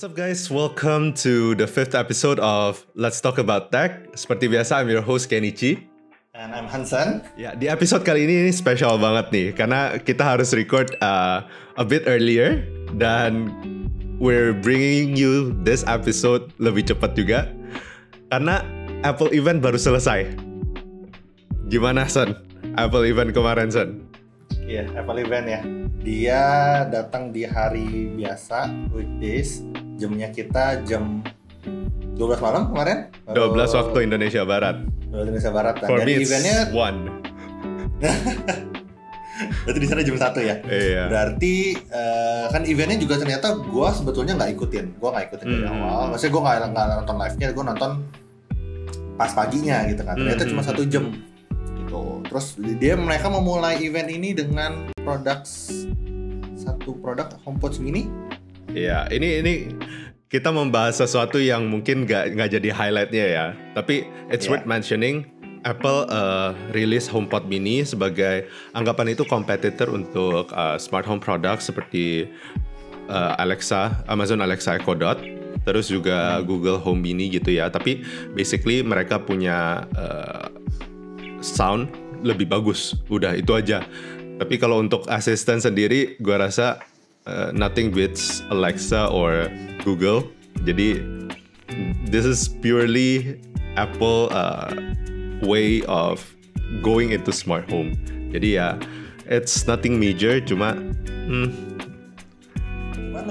What's up guys? Welcome to the fifth episode of Let's Talk About Tech. Seperti biasa, I'm your host Kenichi. And I'm Hansen. Ya, di episode kali ini ini spesial banget nih karena kita harus record uh, a bit earlier dan we're bringing you this episode lebih cepat juga karena Apple event baru selesai. Gimana Son? Apple event kemarin Son? Iya, yeah, Apple event ya. Dia datang di hari biasa, weekdays. Jamnya kita jam 12 malam kemarin. 12 waktu Indonesia Barat. 12 Indonesia Barat. Dan For me dari it's eventnya, one. berarti di sana jam 1 ya. Iya. Berarti eh, kan eventnya juga ternyata gue sebetulnya nggak ikutin. Gue nggak ikutin dari Hmm. awal. Maksudnya gue nggak nonton live-nya, gue nonton pas paginya gitu kan. Ternyata Hmm. cuma satu jam. Gitu. Terus dia mereka memulai event ini dengan produk satu produk HomePod mini. Iya, ini ini kita membahas sesuatu yang mungkin nggak nggak jadi highlightnya ya. Tapi it's Iya. worth mentioning Apple uh, rilis HomePod mini sebagai anggapan itu kompetitor untuk uh, smart home product seperti uh, Alexa, Amazon Alexa Echo Dot, terus juga Google Home Mini gitu ya. Tapi basically mereka punya uh, sound lebih bagus. Udah itu aja. Tapi kalau untuk asisten sendiri, gua rasa uh, nothing beats Alexa or Google. Jadi this is purely Apple uh, way of going into smart home. Jadi ya, it's nothing major, cuma hmm,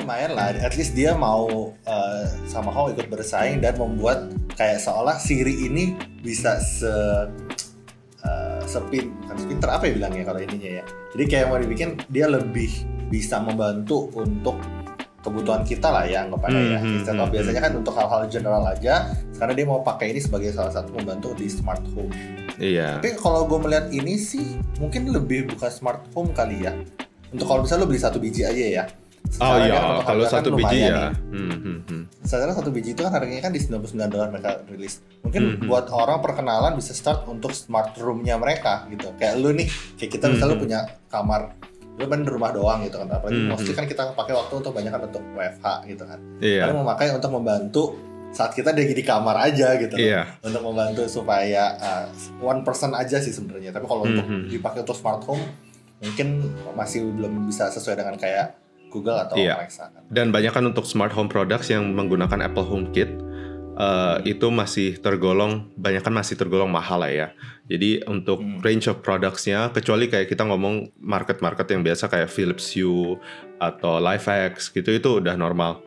lumayan lah, at least dia mau uh, sama How ikut bersaing dan membuat kayak seolah Siri ini bisa se sepin bukan sepinter apa ya bilangnya kalau ininya ya. Jadi kayak mau dibikin dia lebih bisa membantu untuk kebutuhan kita lah ya anggapannya ya. Hmm, Instead hmm, of biasanya kan untuk hal-hal general aja, sekarang dia mau pakai ini sebagai salah satu membantu di smart home. iya. Tapi kalau gue melihat ini sih mungkin lebih bukan smart home kali ya. Untuk kalau misalnya lo beli satu biji aja ya. Oh Sekarang iya, kan untuk kalau kan satu biji ya. nih. Hmm, hmm, hmm. Sekarang satu biji itu kan harganya kan di 99 dolar mereka rilis. Mungkin Mhm. buat orang perkenalan bisa start untuk smart room-nya mereka gitu. Kayak lu nih, kayak kita misalnya lu Mhm. punya kamar lu kan di rumah doang gitu kan. Apalagi Mhm. mostly kan kita pakai waktu untuk banyak kan untuk WFH gitu kan. Iya. Karena memakai untuk membantu saat kita lagi di kamar aja gitu. Iya. Untuk membantu supaya uh, one person aja sih sebenarnya. Tapi kalau untuk Mhm. dipakai untuk smart home mungkin masih belum bisa sesuai dengan kayak Google atau Iya. Alexa kan. Dan banyak kan untuk smart home products yang menggunakan Apple HomeKit eh, itu masih tergolong banyak kan masih tergolong mahal lah ya. Jadi untuk Hmm. range of productsnya kecuali kayak kita ngomong market-market yang biasa kayak Philips Hue atau Lifex gitu itu udah normal.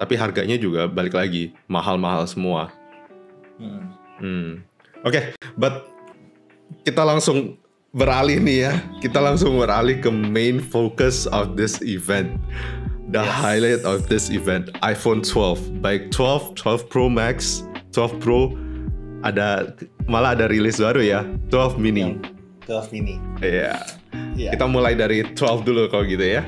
Tapi harganya juga balik lagi mahal-mahal semua. Hmm. Hmm. Oke, but kita langsung beralih nih ya. Kita langsung beralih ke main focus of this event. The Yes. highlight of this event, iPhone 12. Baik 12, 12 Pro Max, 12 Pro ada malah ada rilis baru ya, 12 mini. Yang 12 mini. Iya. Iya. Kita mulai dari 12 dulu kalau gitu ya.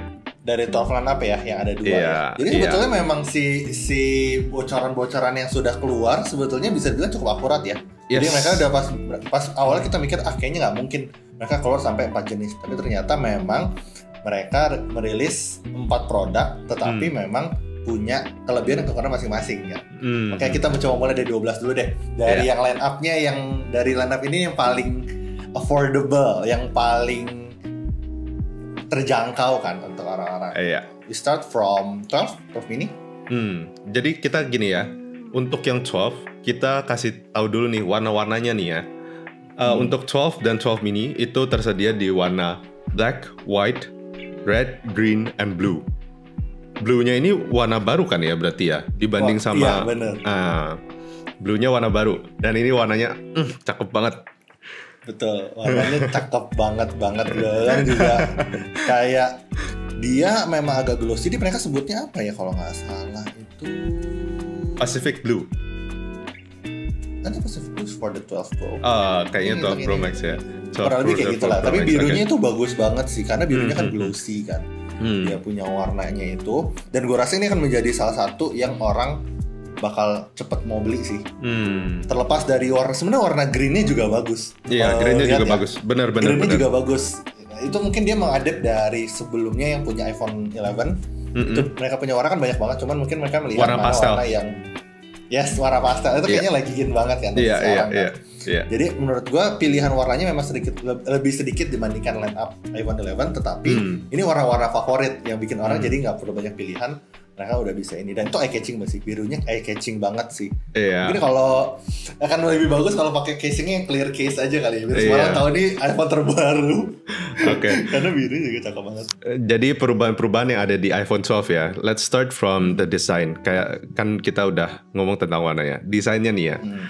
dari 12 line up ya yang ada dua Iya, ya. Jadi iya. sebetulnya memang si si bocoran-bocoran yang sudah keluar sebetulnya bisa dibilang cukup akurat ya. Jadi Yes. mereka udah pas pas awalnya kita mikir ah kayaknya nggak mungkin mereka keluar sampai empat jenis. Tapi ternyata memang mereka merilis empat produk tetapi Hmm. memang punya kelebihan dan kekurangan masing-masing ya. Hmm. Oke, kita mencoba mulai dari 12 dulu deh. Dari Iya. yang line up-nya yang dari line up ini yang paling affordable, yang paling terjangkau kan untuk orang-orang. Iya. We start from 12, 12 mini. Hmm, jadi kita gini ya, untuk yang 12 kita kasih tahu dulu nih warna-warnanya nih ya. Uh, Hmm. Untuk 12 dan 12 mini itu tersedia di warna black, white, red, green, and blue. Blue-nya ini warna baru kan ya berarti ya dibanding Oh, sama iya, bener. Ah, blue-nya warna baru dan ini warnanya mm, cakep banget. Betul, warnanya cakep banget banget dan juga kayak dia memang agak glossy. Jadi mereka sebutnya apa ya kalau nggak salah itu Pacific Blue. Ada Pacific Blue for the 12 Pro. Ah, kayaknya Ini 12 Pro. Max ya. 12 Kurang lebih kayak 12 gitu lah. Pro Tapi birunya oke. itu bagus banget sih karena birunya kan Hmm, hmm, glossy kan. Hmm. dia punya warnanya itu dan gue rasa ini akan menjadi salah satu yang orang bakal cepet mau beli sih Hmm. terlepas dari warna sebenarnya warna greennya juga bagus Iya, Kalau greennya juga ya, bagus. Benar, benar, greennya juga bagus itu mungkin dia mengadap dari sebelumnya yang punya iPhone 11 Mm-mm. Itu mereka punya warna kan banyak banget, cuman mungkin mereka melihat Warna mana pastel. warna yang Yes, warna pastel itu kayaknya lagi in banget kan Iya, iya, kan. iya, iya. Jadi menurut gua pilihan warnanya memang sedikit le- lebih sedikit dibandingkan line up iPhone 11 tetapi Hmm. ini warna-warna favorit yang bikin orang Hmm. jadi nggak perlu banyak pilihan mereka udah bisa ini dan itu eye catching banget sih birunya eye catching banget sih Iya. Mungkin kalau akan lebih bagus kalau pakai casingnya yang clear case aja kali ya biar semua Iya. orang tahu ini iPhone terbaru Oke. karena biru juga cakep banget Jadi perubahan-perubahan yang ada di iPhone 12 ya. Let's start from the design. Kayak kan kita udah ngomong tentang warnanya. Desainnya nih ya. Hmm.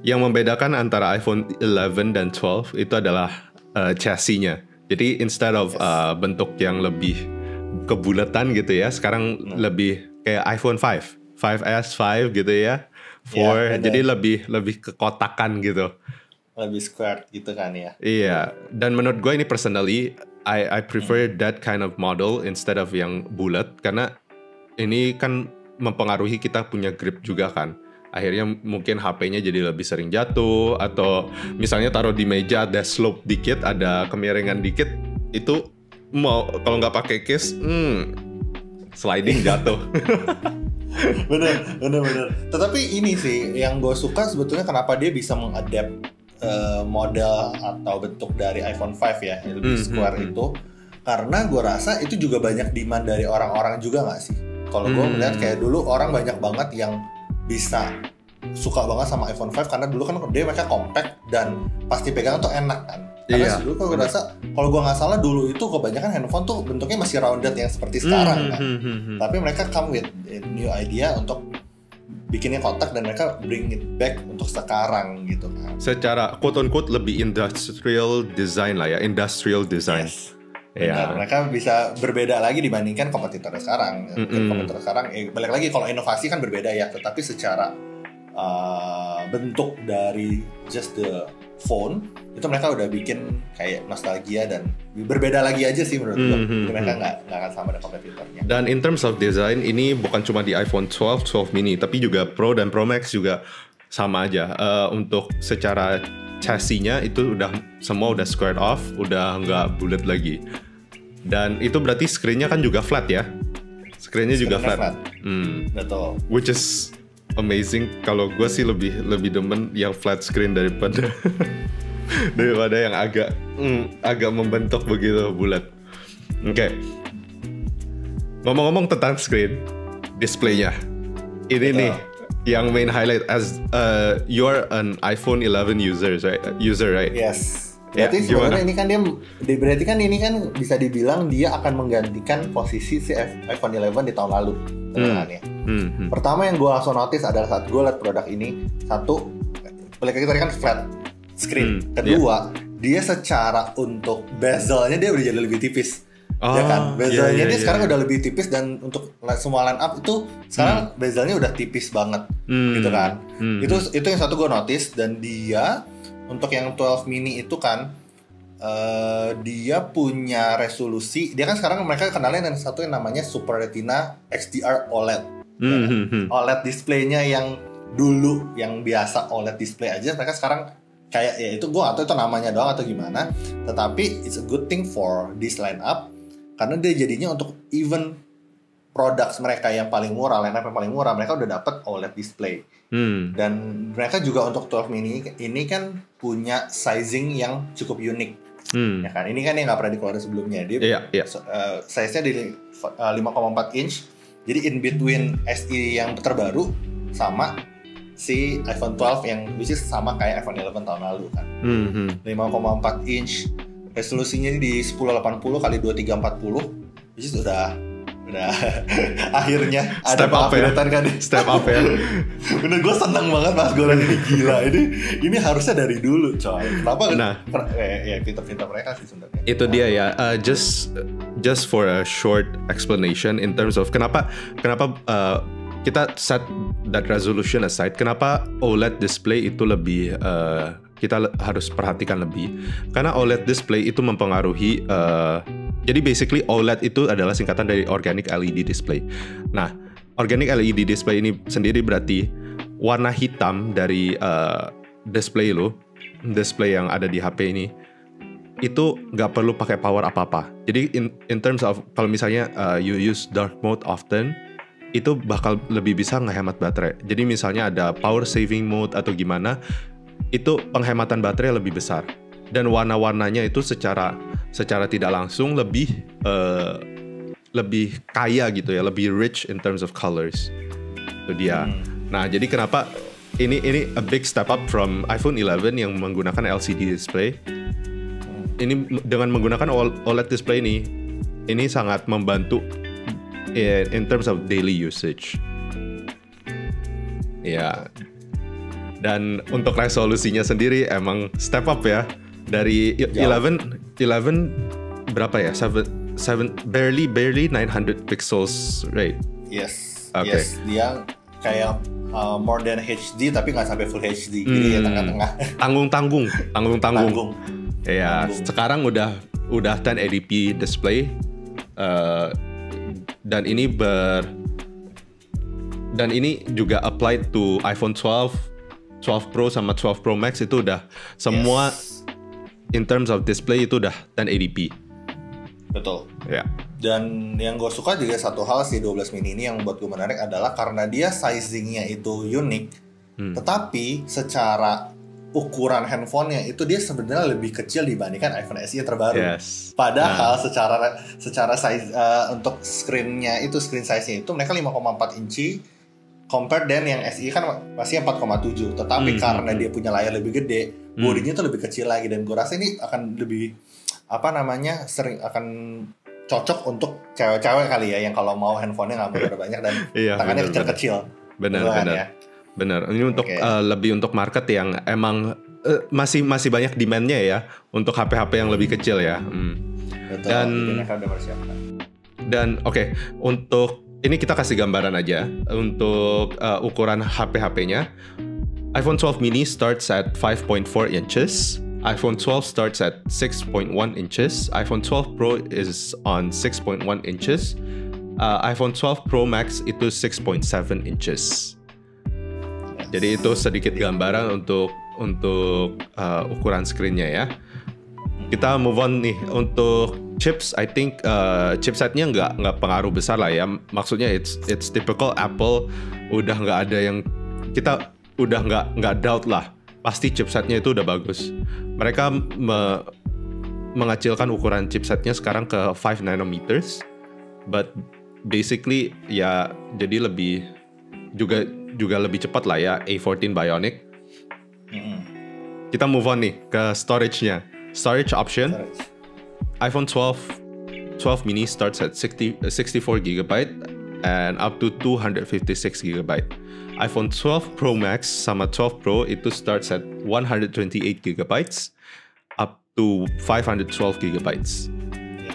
Yang membedakan antara iPhone 11 dan 12 itu adalah uh, chassis-nya. Jadi instead of Yes. uh, bentuk yang lebih kebulatan gitu ya, sekarang Hmm. lebih kayak iPhone 5, 5S, 5 gitu ya. 4, benar. jadi lebih lebih kekotakan gitu. lebih square gitu kan ya Iya, dan menurut gue ini personally, I I prefer Hmm. that kind of model instead of yang bulat karena ini kan mempengaruhi kita punya grip juga kan. Akhirnya mungkin HP-nya jadi lebih sering jatuh atau misalnya taruh di meja ada slope dikit, ada kemiringan dikit, itu mau kalau nggak pakai case, hmm, sliding jatuh. bener bener bener tetapi ini sih yang gue suka sebetulnya kenapa dia bisa mengadap eh, model atau bentuk dari iPhone 5 ya yang lebih Hmm, square hmm, hmm. itu karena gue rasa itu juga banyak demand dari orang-orang juga nggak sih kalau gue Hmm. melihat kayak dulu orang banyak banget yang bisa suka banget sama iPhone 5 karena dulu kan dia mereka compact dan pasti pegang tuh enak kan karena Iya, dulu kalau gue rasa kalau gue nggak salah dulu itu kebanyakan handphone tuh bentuknya masih rounded yang seperti sekarang Hmm, kan hmm, hmm, hmm. tapi mereka come with a new idea untuk bikinnya kotak dan mereka bring it back untuk sekarang gitu kan. Secara quote unquote lebih industrial design lah ya, industrial design. Yes. Iya. Benar, mereka bisa berbeda lagi dibandingkan kompetitor sekarang. Mm-mm. Kompetitor sekarang, eh, balik lagi kalau inovasi kan berbeda ya, tetapi secara uh, bentuk dari just the phone itu mereka udah bikin kayak nostalgia dan berbeda lagi aja sih menurut gue. Mhm, Jadi mereka mhm. nggak nggak akan sama dengan kompetitornya. Dan in terms of design ini bukan cuma di iPhone 12, 12 mini, tapi juga Pro dan Pro Max juga sama aja. Eh, untuk secara chassis-nya itu udah semua udah squared off, udah nggak bulat lagi. Dan itu berarti screen-nya kan juga flat ya? Screen-nya juga flat. flat. Hmm, Betul. which is amazing. Kalau gue sih lebih lebih demen yang flat screen daripada daripada yang agak hmm, agak membentuk begitu bulat. Oke. Ngomong-ngomong tentang screen, displaynya. Ini Betul. nih yang main highlight as uh, you're an iPhone 11 user, right? User, right? Yes. Ya, Berarti gimana? sebenarnya ini kan dia di- berarti kan ini kan bisa dibilang dia akan menggantikan posisi si iPhone 11 di tahun lalu. kedengarannya. Hmm, hmm. Pertama yang gue langsung notice adalah saat gue liat produk ini satu balik lagi tadi kan flat screen. Hmm, Kedua dia secara untuk bezelnya dia udah jadi lebih tipis. ya kan, Ah, bezelnya iya, iya, dia iya, sekarang iya. udah lebih tipis dan untuk semua line up itu sekarang bezelnya udah tipis banget Hmm. gitu kan. Hmm. Itu itu yang satu gue notice dan dia untuk yang 12 mini itu kan eh, dia punya resolusi. Dia kan sekarang mereka kenalin yang satu yang namanya Super Retina XDR OLED. Hmm, hmm. OLED displaynya yang dulu yang biasa OLED display aja mereka sekarang kayak ya itu gue atau itu namanya doang atau gimana. Tetapi it's a good thing for this lineup karena dia jadinya untuk even products mereka yang paling murah, lineup yang paling murah, mereka udah dapat OLED display. Hmm. Dan mereka juga untuk 12 mini ini kan punya sizing yang cukup unik Hmm. ya kan. Ini kan yang nggak pernah dikeluarin sebelumnya. Dia iya. so- eh, size-nya di eh, 5,4 inch. Jadi in between SE yang terbaru sama si iPhone 12 yang which is sama kayak iPhone 11 tahun lalu kan. Hmm, hmm. 5,4 inch resolusinya di 1080 kali 2340 which is udah udah akhirnya ada Step up ya. kan Step up ya. Bener gue seneng banget gue liat ini gila ini ini harusnya dari dulu coy. Kenapa? Nah. Eh, ya pinter-pinter mereka sih sebenarnya. itu dia ya uh, just just for a short explanation in terms of kenapa kenapa uh, kita set that resolution aside kenapa OLED display itu lebih uh, kita harus perhatikan lebih karena OLED display itu mempengaruhi uh, jadi basically OLED itu adalah singkatan dari organic LED display nah organic LED display ini sendiri berarti warna hitam dari uh, display lo display yang ada di HP ini itu nggak perlu pakai power apa-apa. Jadi in, in terms of kalau misalnya uh, you use dark mode often, itu bakal lebih bisa ngehemat baterai. Jadi misalnya ada power saving mode atau gimana, itu penghematan baterai lebih besar. Dan warna-warnanya itu secara secara tidak langsung lebih uh, lebih kaya gitu ya, lebih rich in terms of colors. Itu dia. Hmm. Nah, jadi kenapa ini ini a big step up from iPhone 11 yang menggunakan LCD display. Ini dengan menggunakan OLED display ini ini sangat membantu in, in terms of daily usage. Ya. Dan untuk resolusinya sendiri emang step up ya. Dari. 11 11 berapa ya? 7 7 barely barely 900 pixels right. Yes, Oke. yes, dia kayak uh, more than HD tapi nggak sampai full HD, jadi ya Hmm. tengah-tengah. Tanggung-tanggung, tanggung-tanggung. Tanggung. Ya, Tanggung. sekarang udah udah 1080p display eh, dan ini ber dan ini juga applied to iPhone 12, 12 Pro sama 12 Pro Max itu udah semua Yes, in terms of display itu udah 1080p. betul. Ya. Dan yang gue suka juga satu hal sih 12 mini ini yang buat gue menarik adalah karena dia sizingnya itu unik, Hmm. tetapi secara ukuran handphonenya itu dia sebenarnya lebih kecil dibandingkan iPhone SE terbaru. Yes. Padahal secara secara size uh, untuk screen-nya itu screen size-nya itu mereka 5,4 inci compare dan yang SE kan masih 4,7 tetapi Hmm, karena hmm, dia punya layar lebih gede Hmm. bodinya tuh lebih kecil lagi dan gue rasa ini akan lebih apa namanya sering akan cocok untuk cewek-cewek kali ya yang kalau mau handphonenya nggak mau banyak dan Iya, tangannya benar, kecil-kecil Benar, kan benar. ya. Benar. Ini untuk Oke. eh, lebih untuk market yang emang eh, masih masih banyak demand-nya ya untuk HP-HP yang lebih kecil ya. Hmm. Betul, Dan- Dan oke, untuk ini kita kasih gambaran aja untuk uh, ukuran HP-HP-nya. iPhone 12 mini starts at 5.4 inches. iPhone 12 starts at 6.1 inches. iPhone 12 Pro is on 6.1 inches. Uh, iPhone 12 Pro Max itu 6.7 inches. Jadi itu sedikit gambaran untuk untuk uh, ukuran screen-nya ya. Kita move on nih untuk chips. I think uh, chipsetnya nggak nggak pengaruh besar lah ya. Maksudnya it's it's typical Apple. Udah nggak ada yang kita udah nggak nggak doubt lah. Pasti chipsetnya itu udah bagus. Mereka me- mengecilkan ukuran chipsetnya sekarang ke 5 nanometers. But basically ya jadi lebih juga juga lebih cepat lah ya A14 Bionic. Mm-mm. Kita move on nih ke storage-nya. Storage option, Storage. iPhone 12 12 mini starts at 60, uh, 64 gigabyte and up to 256 gigabyte. iPhone 12 Pro Max sama 12 Pro itu starts at 128 gigabytes up to 512 gigabytes.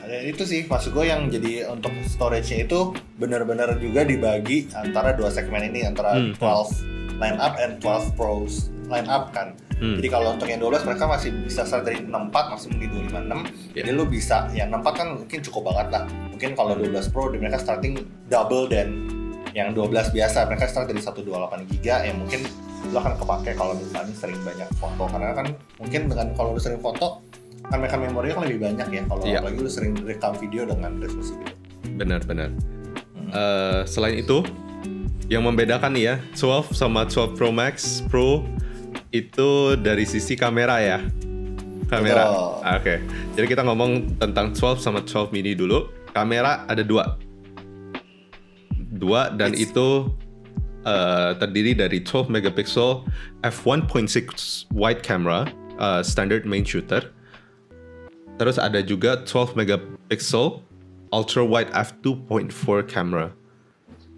Ya, itu sih maksud gue yang jadi untuk storage-nya itu benar-benar juga dibagi antara dua segmen ini antara Hmm. 12 line up and 12 pros line up kan. Hmm. Jadi kalau untuk yang 12 mereka masih bisa start dari 64 maksimum di 256. Ya. Jadi lu bisa yang 64 kan mungkin cukup banget lah. Mungkin kalau 12 Pro di mereka starting double dan yang 12 biasa mereka start dari 128 giga yang mungkin lu akan kepake kalau misalnya sering banyak foto karena kan mungkin dengan kalau lu sering foto kan mereka memori kan lebih banyak ya kalau Iya. apalagi lu sering rekam video dengan resolusi gede. Benar-benar. Hmm. Eh, selain itu, yang membedakan nih ya, 12 sama 12 Pro Max Pro itu dari sisi kamera ya. Kamera. Oke. Jadi kita ngomong tentang 12 sama 12 mini dulu. Kamera ada dua. Dua dan It's- itu eh, terdiri dari 12 megapixel f1.6 wide camera eh, standard main shooter. Terus ada juga 12 megapixel ultra wide f2.4 camera.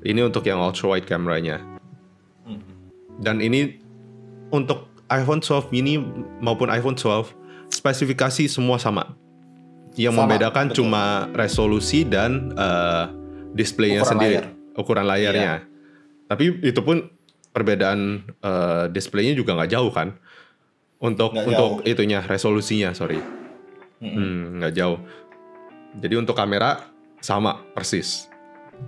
Ini untuk yang ultra wide kameranya. Hmm. Dan ini untuk iPhone 12 mini maupun iPhone 12 spesifikasi semua sama. Yang Sama, membedakan betul. cuma resolusi dan eh, displaynya Ukuran sendiri, layar. ukuran layarnya. Tapi itu pun perbedaan eh, displaynya juga nggak jauh kan? Untuk Nggak untuk jauh. itunya resolusinya sorry. Hmm, nggak jauh. Jadi untuk kamera sama persis.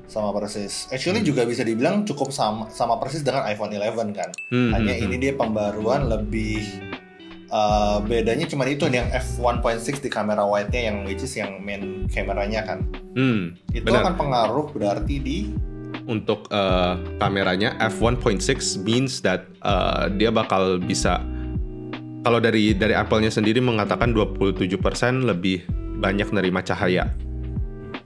Sama persis. Actually juga bisa dibilang cukup sama sama persis dengan iPhone 11 kan. Hmm, Hanya hmm, ini dia pembaruan lebih uh, bedanya cuma itu yang f1.6 di kamera wide-nya yang which is yang main kameranya kan. Hmm, Itu benar. akan pengaruh berarti di Untuk eh, kameranya f1.6 means that eh, dia bakal bisa kalau dari dari Apple-nya sendiri mengatakan 27% lebih banyak nerima cahaya.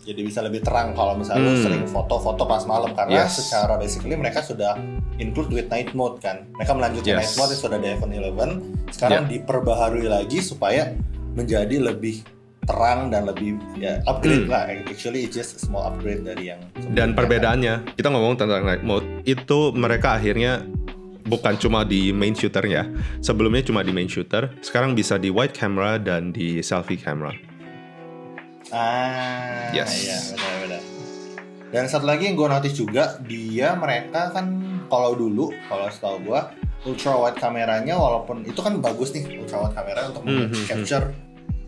Jadi bisa lebih terang kalau misalnya Hmm. sering foto-foto pas malam karena Yes. secara basically mereka sudah include with night mode kan. Mereka melanjutkan Yes. night mode yang sudah di iPhone 11 sekarang diperbaharui lagi supaya menjadi lebih terang dan lebih ya upgrade Hmm. lah. Actually it's just a small upgrade dari yang Dan kan. perbedaannya, kita ngomong tentang night mode, itu mereka akhirnya bukan cuma di main shooternya. Sebelumnya cuma di main shooter, sekarang bisa di wide camera dan di selfie camera. Ah, Yes. iya benar-benar. Dan satu lagi yang gue notice juga, dia mereka kan kalau dulu, kalau setahu gue, ultra wide kameranya walaupun itu kan bagus nih ultra wide kamera untuk Hmm, hmm, capture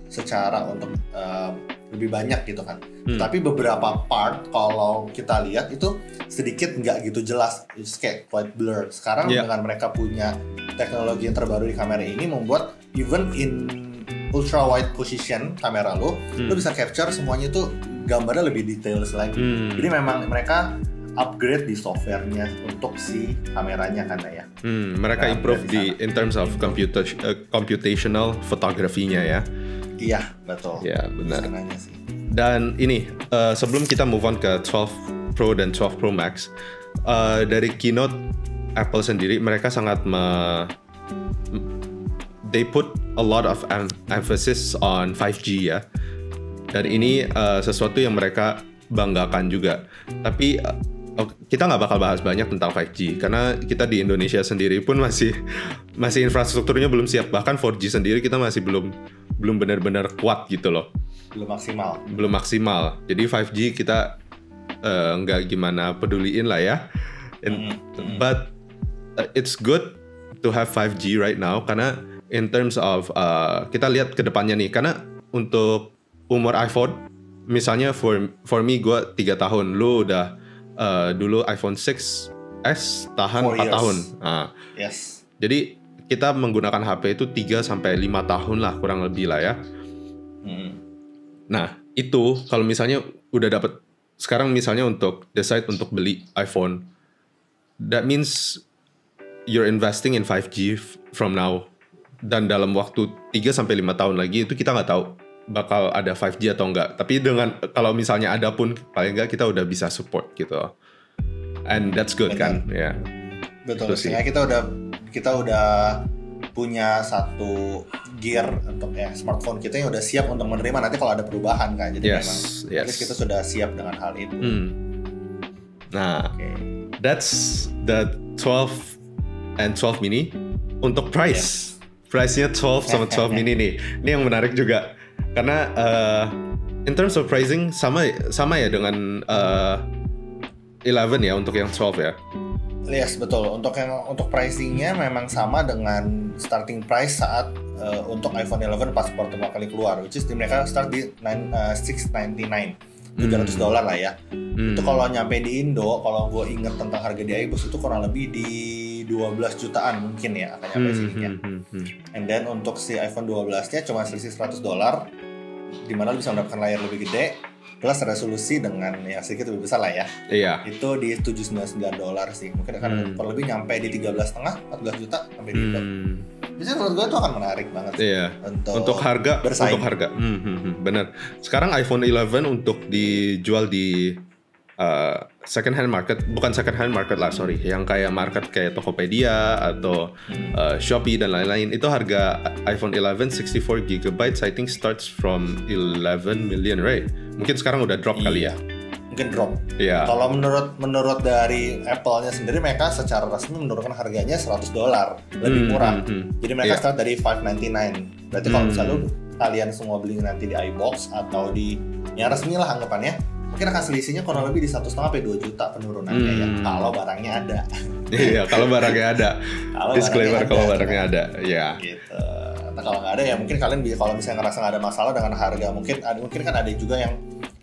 secara untuk uh, lebih banyak gitu kan. Hmm. Tapi beberapa part kalau kita lihat itu sedikit nggak gitu jelas, It's kayak quite blur. Sekarang Yeah. dengan mereka punya teknologi yang terbaru di kamera ini membuat even in ultra wide position kamera lo, Hmm. lo bisa capture semuanya itu gambarnya lebih details lagi. Hmm. Jadi memang mereka upgrade di softwarenya untuk si kameranya kan ya. Hmm, mereka Nah, improve di in terms of computer uh, computational fotografinya ya. Iya betul. Ya, benar. Sih. Dan ini uh, sebelum kita move on ke 12 Pro dan 12 Pro Max, uh, dari keynote Apple sendiri mereka sangat me, they put a lot of em- emphasis on 5G ya. Dan ini uh, sesuatu yang mereka banggakan juga. Tapi uh, kita nggak bakal bahas banyak tentang 5G karena kita di Indonesia sendiri pun masih masih infrastrukturnya belum siap. Bahkan 4G sendiri kita masih belum belum benar-benar kuat gitu loh Belum maksimal. belum maksimal. Jadi 5G kita eh, nggak gimana peduliin lah ya. And- Mm-mm. But uh, it's good to have 5G right now karena in terms of uh, kita lihat ke depannya nih karena untuk umur iPhone misalnya for for me gue tiga tahun, lu udah uh, dulu iPhone 6s tahan Four 4 years. tahun. Nah, Yes. jadi kita menggunakan HP itu 3 sampai 5 tahun lah kurang lebih lah ya. Mm. Nah, itu kalau misalnya udah dapat sekarang misalnya untuk decide untuk beli iPhone, that means you're investing in 5G f- from now. Dan dalam waktu 3 sampai 5 tahun lagi itu kita nggak tahu bakal ada 5G atau enggak. Tapi dengan kalau misalnya ada pun paling enggak kita udah bisa support gitu. And that's good kan? Ya. Betul Itu sih. kita udah kita udah punya satu gear untuk ya smartphone kita yang udah siap untuk menerima nanti kalau ada perubahan kan. Jadi Yes, memang yes. kita sudah siap dengan hal itu. Hmm. Nah, Oke. That's the 12 and 12 mini. Untuk price, price-nya 12 sama 12 mini nih. Ini yang menarik juga. Karena uh, in terms of pricing sama sama ya dengan uh, 11 ya untuk yang 12 ya. Yes betul. Untuk yang untuk pricingnya memang sama dengan starting price saat uh, untuk iPhone 11 pas pertama kali keluar, which is di mereka start di 9, uh, 699 700 dolar lah ya. Hmm. Itu kalau nyampe di Indo, kalau gue inget tentang harga di iBooks itu kurang lebih di 12 jutaan mungkin ya akan nyampe Hmm, sininya. hmm, hmm, hmm. And then untuk si iPhone 12-nya cuma selisih 100 dolar, di mana lu bisa mendapatkan layar lebih gede, plus resolusi dengan yang sedikit lebih besar lah ya. Iya. Itu di 799 dolar sih. Mungkin akan Hmm. kurang lebih nyampe di 13,5, 14 juta sampai di. Hmm. Jadi menurut gue itu akan menarik banget sih Iya. untuk, Untuk harga, bersaing. untuk harga. Hmm, hmm, hmm, benar. Sekarang iPhone 11 untuk dijual di uh, second hand market, bukan second hand market lah, sorry, yang kayak market kayak Tokopedia atau uh, Shopee dan lain-lain. Itu harga iPhone 11 64 GB I think starts from 11 million, right? Mungkin sekarang udah drop kali ya. mungkin drop. Iya. Kalau menurut menurut dari Apple-nya sendiri mereka secara resmi menurunkan harganya 100 dolar lebih Hmm, murah. hmm, hmm. Jadi mereka Iya. start dari 599. Berarti kalau Hmm. misalnya kalian semua beli nanti di iBox atau di yang resmi lah anggapannya, mungkin akan selisihnya kurang lebih di satu setengah sampai 2 juta penurunannya ya. Hmm. Kalau barangnya ada. Iya, kalau barangnya ada. Kalau Disclaimer barangnya kalau ada, barangnya ada. Iya. gitu. Nah, kalau nggak ada ya mungkin kalian bisa kalau misalnya ngerasa nggak ada masalah dengan harga mungkin ada mungkin kan ada juga yang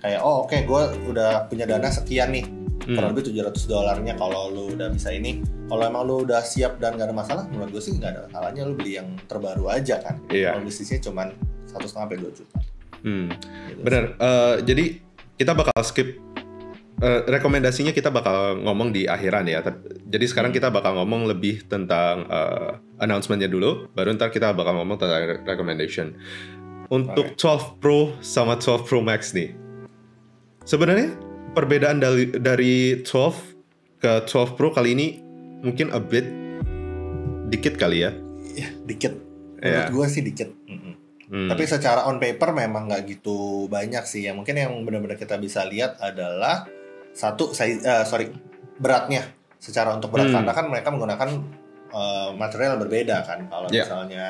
kayak oh oke gue udah punya dana sekian nih Hmm. kurang lebih 700 dolarnya kalau lu udah bisa ini kalau emang lu udah siap dan gak ada masalah menurut gue sih nggak ada masalahnya lu beli yang terbaru aja kan Iya. kalau bisnisnya cuman satu setengah sampai dua juta Hmm. gitu. Benar. Eh, jadi kita bakal skip eh, rekomendasinya kita bakal ngomong di akhiran ya. Jadi sekarang kita bakal ngomong lebih tentang eh, announcementnya dulu, baru ntar kita bakal ngomong tentang re- recommendation. Untuk 12 Pro sama 12 Pro Max nih, sebenarnya perbedaan dari dari 12 ke 12 Pro kali ini mungkin a bit dikit kali ya. Ya, dikit menurut Iya. gue sih dikit. Hmm. tapi secara on paper memang nggak gitu banyak sih yang mungkin yang benar-benar kita bisa lihat adalah satu size eh, sorry beratnya secara untuk berat Hmm. karena kan mereka menggunakan eh, material berbeda kan kalau Ya. misalnya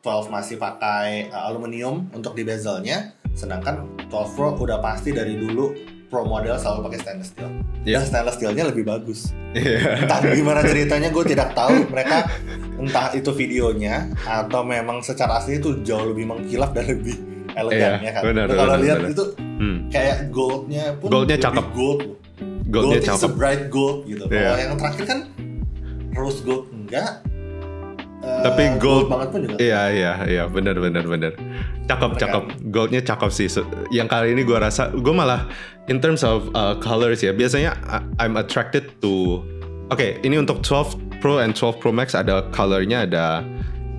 12 masih pakai eh, aluminium untuk di bezelnya sedangkan 12 Pro udah pasti dari dulu Pro model selalu pakai stainless steel Ya. dan stainless steelnya lebih bagus Iya. entah gimana ceritanya gue tidak tahu mereka entah itu videonya atau memang secara asli itu jauh lebih mengkilap dan lebih elegan Iya, ya kan benar, Lu kalau lihat itu Hmm. kayak goldnya pun Goldnya lebih cakep. gold Goldnya gold is a cakep. bright gold gitu Iya. kalau yang terakhir kan rose gold enggak eh, Tapi gold- banget pun juga Iya iya iya benar benar benar. Cakep cakep. Goldnya cakep sih. Yang kali ini gue rasa gue malah in terms of uh, colors ya. Biasanya I- I'm attracted to. Oke ini untuk 12 Pro and 12 Pro Max ada colornya ada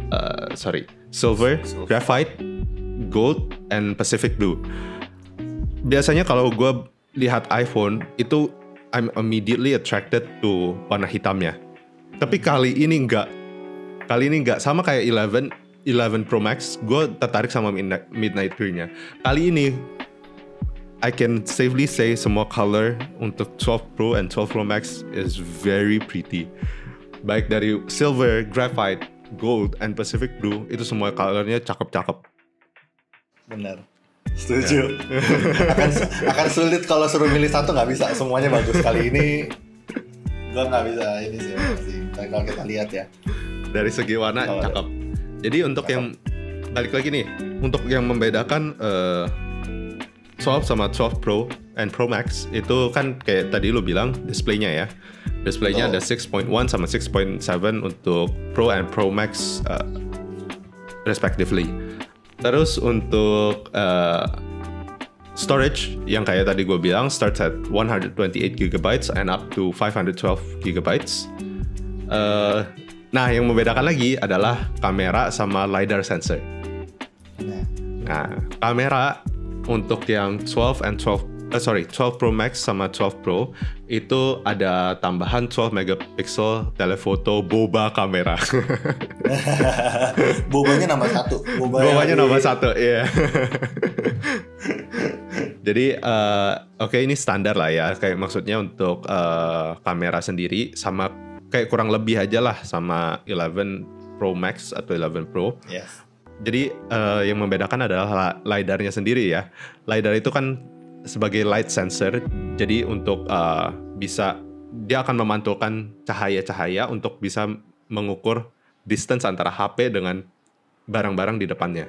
uh, sorry silver, Silver. graphite, gold, and Pacific blue. Biasanya kalau gue lihat iPhone itu I'm immediately attracted to warna hitamnya. Tapi kali ini enggak kali ini nggak sama kayak 11 11 Pro Max. Gue tertarik sama midnight, midnight green-nya. Kali ini I can safely say semua color untuk 12 Pro and 12 Pro Max is very pretty. Baik dari silver, graphite, gold, and Pacific blue itu semua colornya cakep-cakep. Benar. Setuju. Akan akan sulit kalau suruh milih satu nggak bisa. Semuanya bagus. Kali ini gua nggak bisa ini sih kalau kita lihat ya dari segi warna Kalau- cakep jadi untuk Cakep. yang balik lagi nih untuk yang membedakan eh, 12 sama 12 Pro and Pro Max itu kan kayak tadi lu bilang displaynya ya displaynya ada Betul. 6.1 sama 6.7 untuk Pro and Pro Max eh, respectively terus untuk eh, storage yang kayak tadi gue bilang starts at 128 GB and up to 512 GB Eh, nah yang membedakan lagi adalah kamera sama lidar sensor. Nah Nah, kamera untuk yang 12 and 12 eh, sorry, 12 Pro Max sama 12 Pro itu ada tambahan 12 megapiksel telephoto boba kamera. bobanya nambah satu. Boba Bobanya nomor satu, iya. Jadi eh, oke ini standar lah ya, kayak maksudnya untuk eh, kamera sendiri sama kayak kurang lebih aja lah sama 11 Pro Max atau 11 Pro. yes Jadi eh, yang membedakan adalah la- lidarnya sendiri ya. Lidar itu kan sebagai light sensor, jadi untuk eh, bisa dia akan memantulkan cahaya-cahaya untuk bisa mengukur distance antara HP dengan barang-barang di depannya.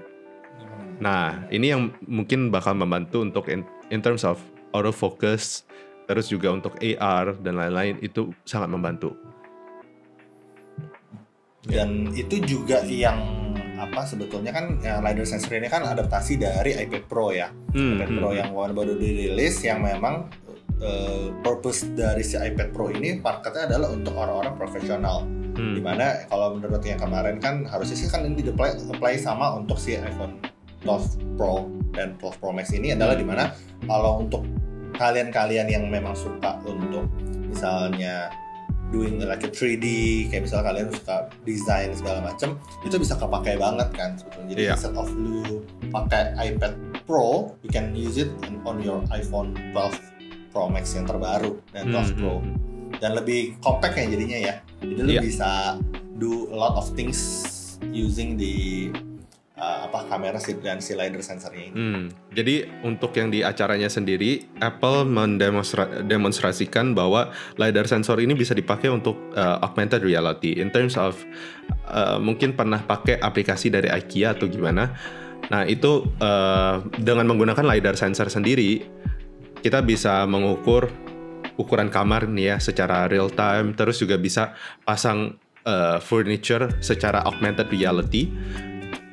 Nah, ini yang mungkin bakal membantu untuk in, in terms of autofocus, terus juga untuk AR dan lain-lain itu sangat membantu. Dan itu juga yang apa sebetulnya kan ya, lidar sensor ini kan adaptasi dari iPad Pro ya Hmm, iPad hmm, Pro hmm. yang baru baru dirilis yang memang eh, purpose dari si iPad Pro ini marketnya adalah untuk orang-orang profesional Hmm. di mana kalau menurut yang kemarin kan harusnya sih kan ini di apply sama untuk si iPhone 12 Pro dan 12 Pro Max ini adalah di mana kalau untuk kalian-kalian yang memang suka untuk misalnya doing like a 3D kayak misalnya kalian suka desain segala macam itu bisa kepakai banget kan sebetulnya jadi Iya. instead of lu pakai iPad Pro you can use it on your iPhone 12 Pro Max yang terbaru dan 12 Hmm, Pro hmm, dan lebih compact ya jadinya ya jadi lu Iya. bisa do a lot of things using the uh, apa kamera dan si lidar sensornya ini Hmm, jadi untuk yang di acaranya sendiri, Apple mendemonstrasikan bahwa lidar sensor ini bisa dipakai untuk uh, augmented reality. In terms of uh, mungkin pernah pakai aplikasi dari IKEA atau gimana. Nah itu uh, dengan menggunakan lidar sensor sendiri, kita bisa mengukur ukuran kamar nih ya secara real time, terus juga bisa pasang uh, furniture secara augmented reality.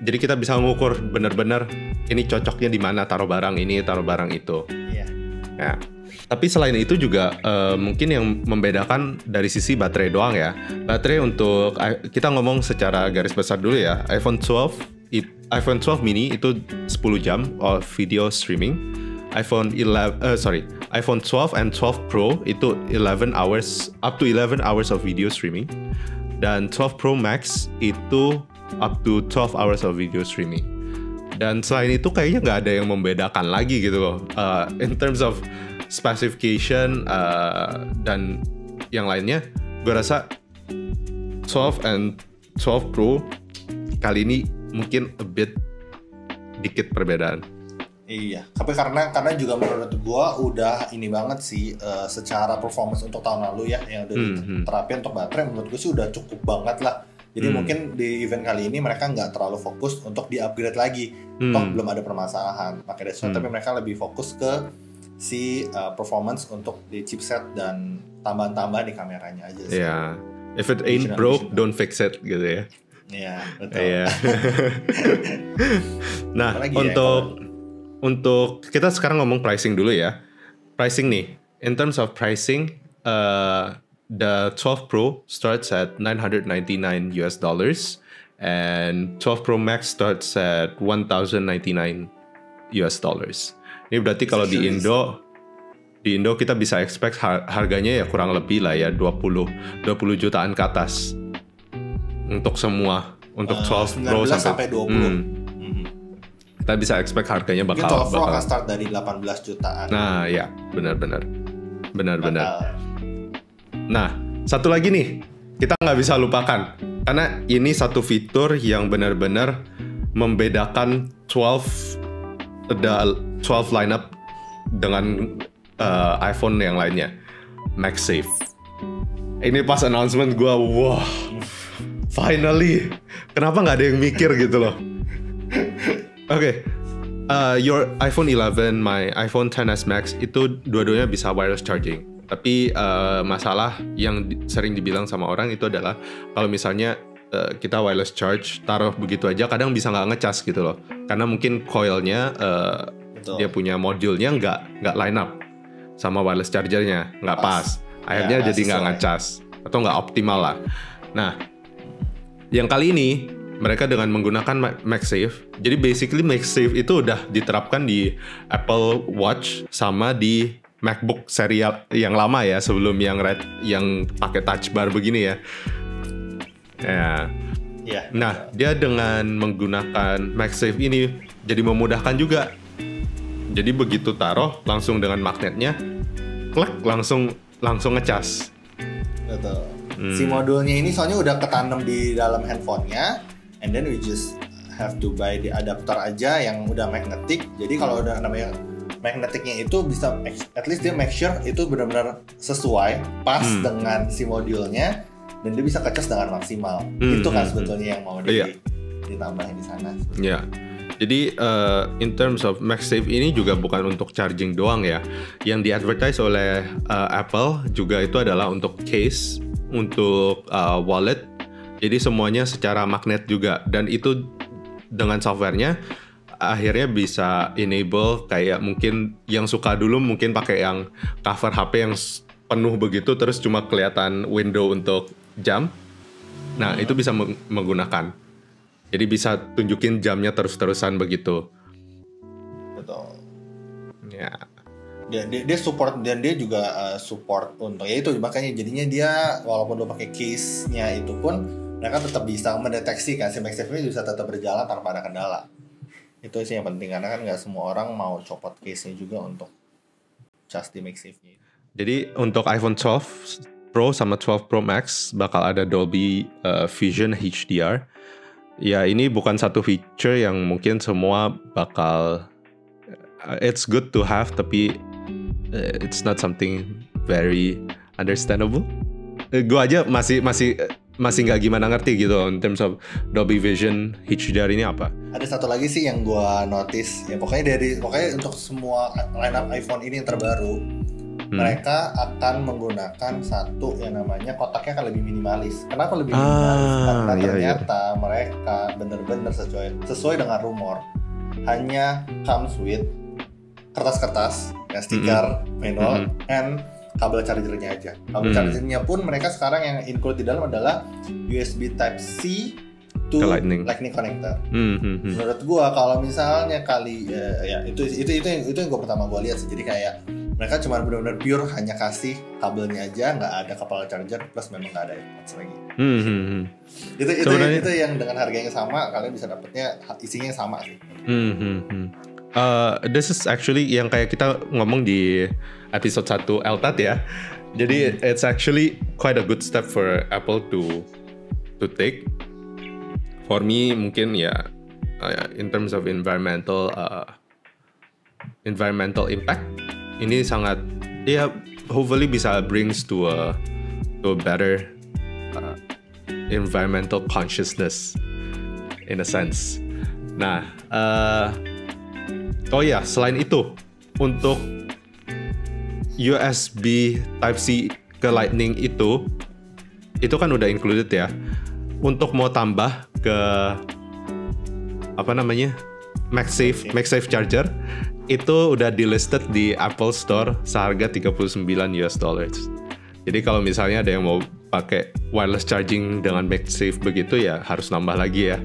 Jadi kita bisa mengukur benar-benar ini cocoknya di mana taruh barang ini, taruh barang itu. Iya. Ya. Tapi selain itu juga uh, mungkin yang membedakan dari sisi baterai doang ya. Baterai untuk kita ngomong secara garis besar dulu ya. iPhone 12 it, iPhone 12 mini itu 10 jam of video streaming. iPhone 11 uh, sorry, iPhone 12 and 12 Pro itu 11 hours up to 11 hours of video streaming. Dan 12 Pro Max itu up to 12 hours of video streaming. Dan selain itu kayaknya nggak ada yang membedakan lagi gitu loh. Uh, in terms of specification uh, dan yang lainnya, gue rasa 12 and 12 Pro kali ini mungkin a bit dikit perbedaan. Iya, tapi karena karena juga menurut gua udah ini banget sih uh, secara performance untuk tahun lalu ya yang udah mm -hmm. diterapin untuk baterai menurut gue sih udah cukup banget lah. Jadi hmm. mungkin di event kali ini mereka nggak terlalu fokus untuk di upgrade lagi, hmm. toh belum ada permasalahan pakai Redstone, hmm. tapi mereka lebih fokus ke si uh, performance untuk di chipset dan tambahan-tambahan di kameranya aja sih. Yeah. If it ain't broke, don't fix it gitu ya. Iya, betul. Iya. nah, ya, untuk ya, untuk kita sekarang ngomong pricing dulu ya. Pricing nih, in terms of pricing, uh, the 12 Pro starts at 999 US dollars and 12 Pro Max starts at 1099 US dollars. Ini berarti kalau di Indo di Indo kita bisa expect harganya ya kurang lebih lah ya 20 20 jutaan ke atas. Untuk semua untuk uh, 12 Pro sampai, sampai 20. Hmm, hmm. Kita bisa expect harganya bakal Mungkin 12 Pro bakal, akan start dari 18 jutaan. Nah, ya, benar-benar. Benar-benar. Nah, satu lagi nih, kita nggak bisa lupakan. Karena ini satu fitur yang benar-benar membedakan 12 the 12 lineup dengan uh, iPhone yang lainnya. MagSafe. Ini pas announcement gue, wah, finally. Kenapa nggag ada yang mikir gitu loh? Oke, okay. uh, your iPhone 11, my iPhone 10s Max itu dua-duanya bisa wireless charging. Tapi uh, masalah yang di, sering dibilang sama orang itu adalah kalau misalnya uh, kita wireless charge taruh begitu aja kadang bisa nggak ngecas gitu loh. Karena mungkin coilnya uh, dia punya modulnya nggak nggak line up sama wireless chargernya nggak pas. pas. Akhirnya ya, jadi nggak ngecas atau nggak optimal lah. Nah, yang kali ini mereka dengan menggunakan MagSafe. Jadi basically MagSafe itu udah diterapkan di Apple Watch sama di MacBook serial yang lama ya sebelum yang red yang pakai touch bar begini ya. Ya. Yeah. Nah, dia dengan menggunakan MagSafe ini jadi memudahkan juga. Jadi begitu taruh langsung dengan magnetnya, klik langsung langsung ngecas. Betul. Hmm. Si modulnya ini soalnya udah ketanam di dalam handphonenya, and then we just have to buy di adapter aja yang udah magnetic. Jadi kalau udah namanya magnetiknya itu bisa at least dia make sure itu benar-benar sesuai pas hmm. dengan si modulnya dan dia bisa kecas dengan maksimal hmm, itu kan hmm, sebetulnya hmm. yang mau di, iya. ditambahin di sana ya yeah. Jadi uh, in terms of MagSafe ini juga bukan untuk charging doang ya. Yang diadvertise oleh uh, Apple juga itu adalah untuk case, untuk uh, wallet. Jadi semuanya secara magnet juga dan itu dengan softwarenya akhirnya bisa enable kayak mungkin yang suka dulu mungkin pakai yang cover HP yang penuh begitu terus cuma kelihatan window untuk jam. Nah, itu bisa menggunakan. Jadi bisa tunjukin jamnya terus-terusan begitu. Betul. Ya. Dia, dia, dia support dan dia juga uh, support untuk ya itu makanya jadinya dia walaupun lo pakai case-nya itu pun mereka tetap bisa mendeteksi kan si MagSafe ini bisa tetap berjalan tanpa ada kendala itu sih yang penting karena kan nggak semua orang mau copot case-nya juga untuk just di MagSafe-nya. Jadi untuk iPhone 12 Pro sama 12 Pro Max bakal ada Dolby uh, Vision HDR. Ya ini bukan satu feature yang mungkin semua bakal uh, it's good to have tapi uh, it's not something very understandable. Uh, gue aja masih masih masih nggak gimana ngerti gitu in terms of Dolby Vision HDR ini apa? Ada satu lagi sih yang gue notice ya pokoknya dari pokoknya untuk semua lineup iPhone ini yang terbaru Hmm. mereka akan menggunakan satu yang namanya kotaknya akan lebih minimalis. Kenapa lebih minimalis? Ah, Karena iya, iya. ternyata mereka benar-benar sesuai sesuai dengan rumor hanya comes with kertas-kertas, ya stiker, manual, and kabel chargernya aja. Kabel Hmm. chargernya pun mereka sekarang yang include di dalam adalah USB Type C to Ke Lightning. connector. Hmm, hmm, hmm. Menurut gua kalau misalnya kali ya, ya itu itu itu yang itu yang gua pertama gua lihat sih. Jadi kayak mereka cuma benar-benar pure hanya kasih kabelnya aja, nggak ada kepala charger plus memang nggak ada AirPods lagi. Hmm, hmm, hmm. Itu itu Sebenarnya- itu yang dengan harga yang sama kalian bisa dapetnya isinya yang sama sih. Hmm, hmm, hmm. Uh, this is actually yang kayak kita ngomong di episode 1 LTAT ya. Jadi it's actually quite a good step for Apple to to take. For me mungkin ya uh, in terms of environmental uh, environmental impact ini sangat ya hopefully bisa brings to a to a better uh, environmental consciousness in a sense. Nah, uh, oh ya, selain itu untuk USB Type C ke Lightning itu itu kan udah included ya. Untuk mau tambah ke apa namanya? MagSafe MagSafe charger itu udah delisted di Apple Store seharga 39 US dollars. Jadi kalau misalnya ada yang mau pakai wireless charging dengan MagSafe begitu ya harus nambah lagi ya.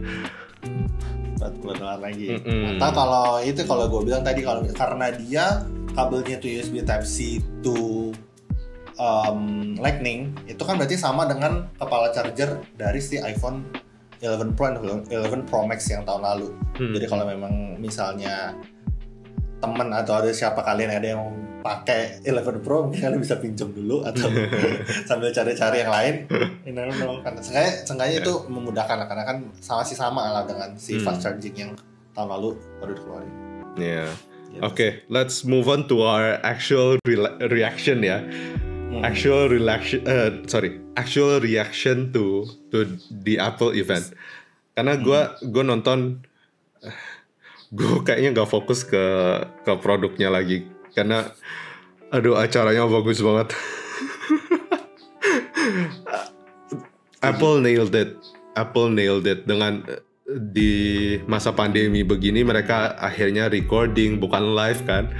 40 dolar lagi. Mm-mm. Atau kalau itu kalau gue bilang tadi kalau karena dia kabelnya tuh USB Type C to um, Lightning itu kan berarti sama dengan kepala charger dari si iPhone 11 Pro dan 11 Pro Max yang tahun lalu. Hmm. Jadi kalau memang misalnya temen atau ada siapa kalian ada yang pakai 11 Pro mungkin kalian bisa pinjam dulu atau sambil cari-cari yang lain. You don't know. Karena seenggaknya, seenggaknya itu memudahkan lah karena kan sama sih sama lah dengan si Hmm. fast charging yang tahun lalu baru dikeluarin. Yeah. Gitu. Oke, let's move on to our actual rela- reaction ya. Hmm. Actual reaction, uh, sorry, actual reaction to to the Apple event. Karena gue gue nonton, gue kayaknya nggak fokus ke ke produknya lagi. Karena aduh acaranya bagus banget. Apple nailed it. Apple nailed it. Dengan di masa pandemi begini mereka akhirnya recording bukan live kan?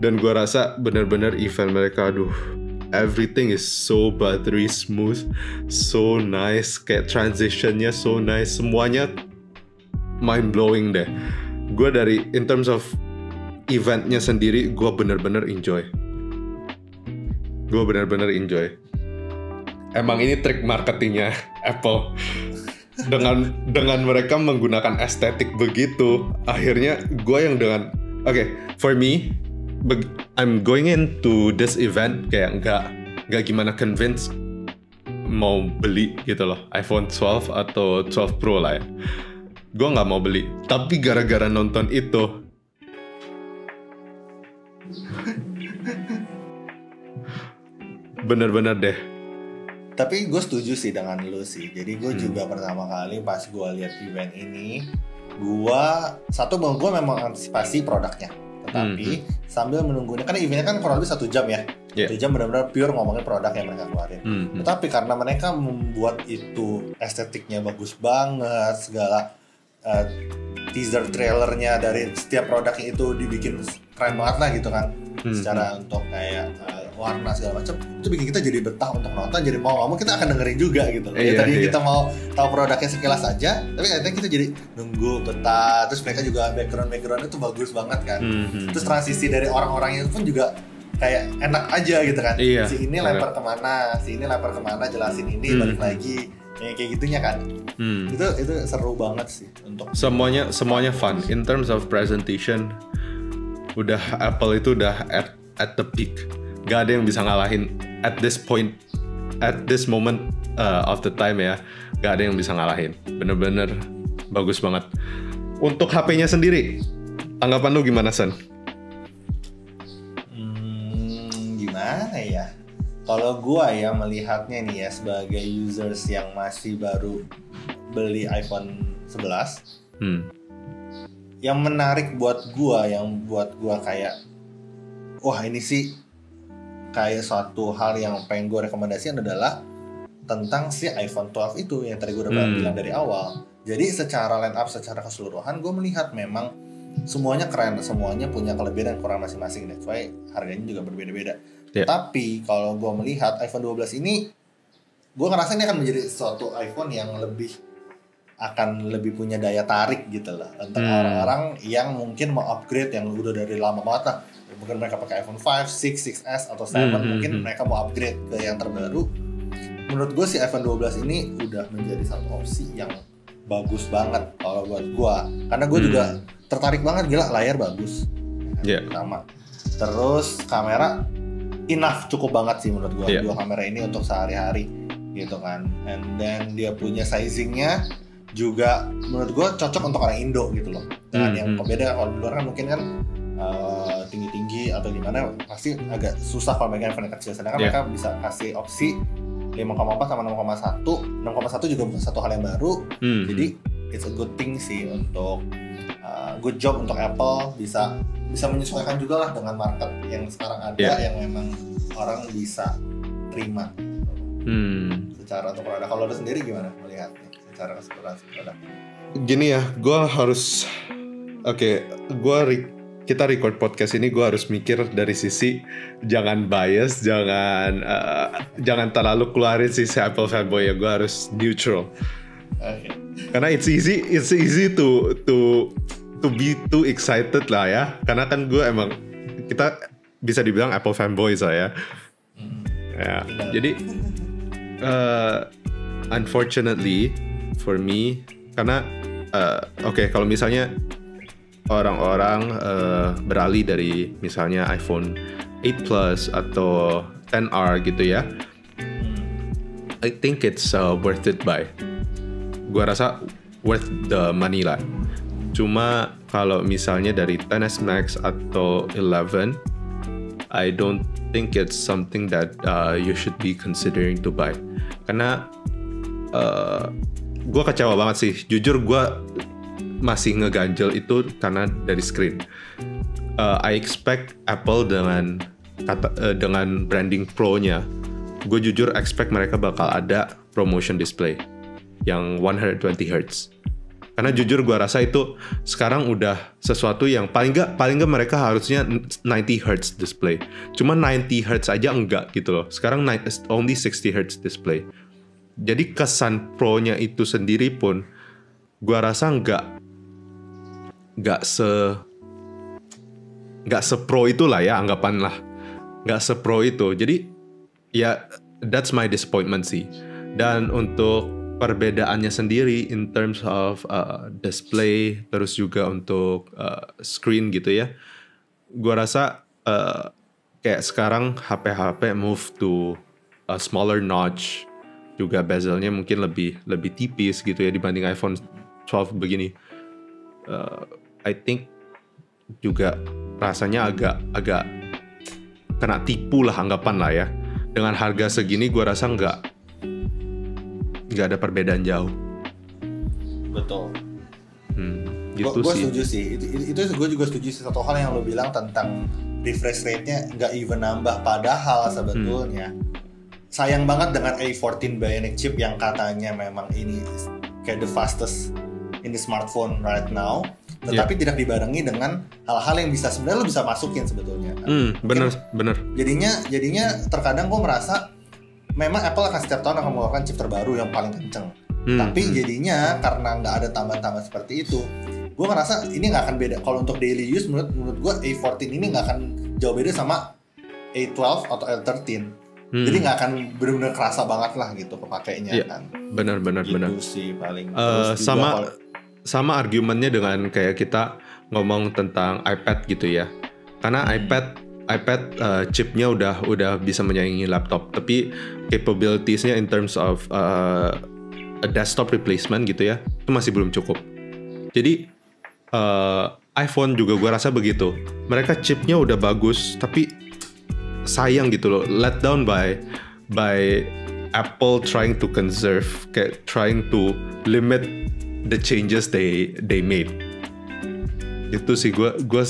Dan gua rasa benar-benar event mereka aduh everything is so buttery smooth so nice. Kayak transitionnya so nice. Semuanya mind blowing deh gue dari in terms of eventnya sendiri gue bener-bener enjoy. Gue bener-bener enjoy. Emang ini trik marketingnya Apple. Dengan dengan mereka menggunakan estetik begitu akhirnya gue yang dengan oke for me I'm going into this event kayak nggak nggak gimana convince mau beli gitu loh iPhone 12 atau 12 Pro lah ya gue nggak mau beli tapi gara-gara nonton itu bener-bener deh Tapi gue setuju sih dengan lu sih. Jadi gue Hmm. juga pertama kali pas gue lihat event ini, gue satu gue memang antisipasi produknya. Tetapi sambil menunggunya, kan eventnya kan kurang lebih satu jam ya. Hmm. Iya. Satu jam benar-benar pure ngomongin produk yang mereka keluarin. Hmm, hmm. Tetapi karena mereka membuat itu estetiknya bagus banget, segala uh, teaser trailernya dari setiap produknya itu dibikin keren banget lah gitu kan. Hmm, Secara untuk kayak uh, warna segala macam itu bikin kita jadi betah untuk nonton jadi mau mau kita akan dengerin juga gitu loh. Ya, Iya, tadi iya. kita mau tahu produknya sekilas aja tapi kadang kita jadi nunggu betah terus mereka juga background backgroundnya tuh bagus banget kan Hmm, hmm. terus transisi dari orang-orang itu pun juga kayak enak aja gitu kan Iya, si ini bener. lempar ke mana si ini lempar ke mana jelasin ini Hmm. balik lagi kayak kayak gitunya kan Hmm. itu itu seru banget sih untuk semuanya semuanya fun in terms of presentation udah Apple itu udah at at the peak gak ada yang bisa ngalahin at this point at this moment uh, of the time ya gak ada yang bisa ngalahin bener-bener bagus banget untuk HP-nya sendiri tanggapan lu gimana San? Hmm, gimana ya? Kalau gua ya melihatnya nih ya sebagai users yang masih baru beli iPhone 11, Hmm. yang menarik buat gua, yang buat gua kayak wah ini sih kayak suatu hal yang pengen gue rekomendasikan adalah tentang si iPhone 12 itu yang tadi gue udah Hmm. bilang dari awal. Jadi secara line up secara keseluruhan gue melihat memang semuanya keren, semuanya punya kelebihan dan kekurangan masing-masing. That's why harganya juga berbeda-beda. Ya. Tapi kalau gue melihat iPhone 12 ini, gue ngerasa ini akan menjadi suatu iPhone yang lebih akan lebih punya daya tarik gitu lah untuk Hmm. orang-orang yang mungkin mau upgrade yang udah dari lama banget lah mungkin mereka pakai iPhone 5, 6, 6s atau 7 Hmm, hmm, mungkin hmm. mereka mau upgrade ke yang terbaru menurut gue si iPhone 12 ini udah menjadi satu opsi yang bagus banget kalau buat gue karena gue Hmm. juga tertarik banget gila layar bagus Iya. pertama terus kamera enough cukup banget sih menurut gue Iya. dua kamera ini untuk sehari-hari gitu kan and then dia punya sizingnya juga menurut gue cocok untuk orang Indo gitu loh dengan Hmm, yang hmm. beda kalau di luar kan mungkin kan uh, tinggi-tinggi atau gimana pasti agak susah kalau iPhone yang kecil sedangkan Iya. mereka bisa kasih opsi 5,4 sama 6,1 6,1 juga bukan satu hal yang baru Hmm. jadi it's a good thing sih untuk uh, good job untuk Apple bisa bisa menyesuaikan juga lah dengan market yang sekarang ada Iya. yang memang orang bisa terima Hmm. secara untuk produk. Kalau lo sendiri gimana melihatnya secara keseluruhan produk? Gini ya, gue harus oke, gua re- kita record podcast ini gue harus mikir dari sisi jangan bias, jangan eh, jangan terlalu keluarin sisi Apple fanboy ya. Gue harus neutral. Karena it's easy, it's easy to to to be too excited lah ya. Karena kan gue emang kita bisa dibilang Apple fanboy saya. Hmm. Ya, jadi uh, unfortunately for me karena uh, oke kalau misalnya orang-orang uh, beralih dari misalnya iPhone 8 Plus atau 10R gitu ya, I think it's uh, worth it buy. Gua rasa worth the money lah. Cuma kalau misalnya dari 10s Max atau 11, I don't think it's something that uh, you should be considering to buy. Karena uh, gue kecewa banget sih. Jujur gue masih ngeganjel itu karena dari screen. Uh, I expect Apple dengan kata uh, dengan branding Pro-nya, gue jujur expect mereka bakal ada promotion display yang 120 Hz. Karena jujur gue rasa itu sekarang udah sesuatu yang paling nggak paling nggak mereka harusnya 90 Hz display. Cuma 90 Hz aja enggak gitu loh. Sekarang only 60 Hz display. Jadi kesan pro-nya itu sendiri pun gua rasa nggak nggak se nggak sepro itulah ya anggapan lah nggak sepro itu jadi ya that's my disappointment sih dan untuk perbedaannya sendiri in terms of uh, display terus juga untuk uh, screen gitu ya. Gua rasa uh, kayak sekarang HP-HP move to a smaller notch juga bezelnya mungkin lebih lebih tipis gitu ya dibanding iPhone 12 begini. Uh, I think juga rasanya agak agak kena tipu lah anggapan lah ya. Dengan harga segini gue rasa nggak nggak ada perbedaan jauh. Betul. hmm, gitu Gue sih. setuju sih. Itu, itu gue juga setuju sih. Satu hal yang lo bilang tentang refresh rate-nya nggak even nambah. Padahal sebetulnya sayang banget dengan A14 Bionic chip yang katanya memang ini kayak the fastest in the smartphone right now. Tetapi tidak dibarengi dengan hal-hal yang bisa sebenarnya lo bisa masukin sebetulnya. Hmm, bener bener. jadinya jadinya terkadang gue merasa memang Apple akan setiap tahun akan mengeluarkan chip terbaru yang paling kenceng. Hmm, tapi hmm. jadinya karena nggak ada tambahan-tambahan seperti itu gue ngerasa ini nggak akan beda. Kalau untuk daily use menurut menurut gue A14 ini nggak akan jauh beda sama A12 atau A13 Hmm, jadi nggak akan benar-benar kerasa banget lah gitu kepakainya Iya, kan. Bener gitu bener sih paling. Juga sama kalau- sama argumennya dengan kayak kita ngomong tentang iPad gitu ya. Karena Hmm. iPad iPad uh, chipnya udah udah bisa menyaingi laptop, tapi capabilitiesnya in terms of uh, a desktop replacement gitu ya, itu masih belum cukup. Jadi uh, iPhone juga gue rasa begitu. Mereka chipnya udah bagus, tapi sayang gitu loh, let down by by Apple trying to conserve, kayak trying to limit the changes they they made. Itu sih gue gue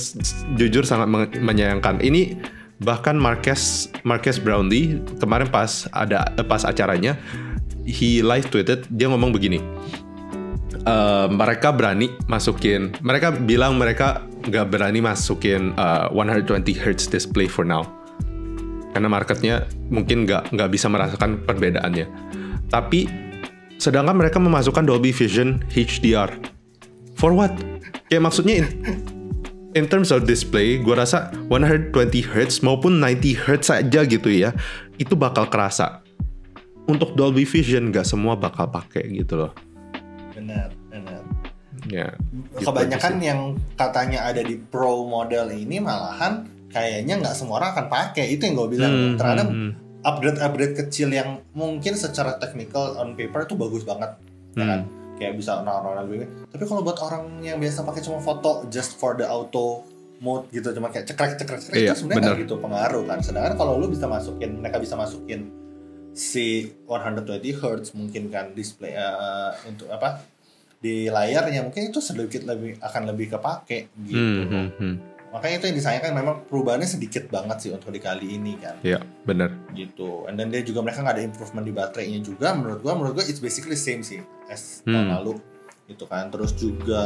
jujur sangat men- menyayangkan. Ini bahkan Marques Marques Brownlee kemarin pas ada eh, pas acaranya he live tweeted dia ngomong begini Eh, mereka berani masukin mereka bilang mereka nggak berani masukin eh, 120 Hz display for now. Karena marketnya mungkin nggak nggak bisa merasakan perbedaannya. Tapi sedangkan mereka memasukkan Dolby Vision HDR for what kayak maksudnya in, in terms of display gue rasa 120 Hz maupun 90 Hz saja gitu ya itu bakal kerasa. Untuk Dolby Vision nggak semua bakal pakai gitu loh. Benar benar. Ya gitu kebanyakan sih. yang katanya ada di pro model ini malahan kayaknya nggak semua orang akan pakai. Itu yang gue bilang. Hmm, terhadap hmm, hmm. upgrade-upgrade kecil yang mungkin secara technical on paper itu bagus banget. Ya kan kayak bisa orang-orang lebih tapi kalau buat orang yang biasa pakai cuma foto just for the auto mode gitu cuma kayak cekrek cekrek cekrek Iya, itu sebenarnya benar. gitu pengaruh kan sedangkan kalau lu bisa masukin mereka bisa masukin si 120 Hz mungkin kan display eh, untuk apa di layarnya mungkin itu sedikit lebih akan lebih kepake gitu Hmm, loh. hmm, hmm. makanya itu yang disayangkan memang perubahannya sedikit banget sih untuk di kali ini kan ya benar gitu. And then dia juga mereka nggak ada improvement di baterainya juga. Menurut gua, menurut gua it's basically same sih tahun Hmm. lalu gitu kan. Terus juga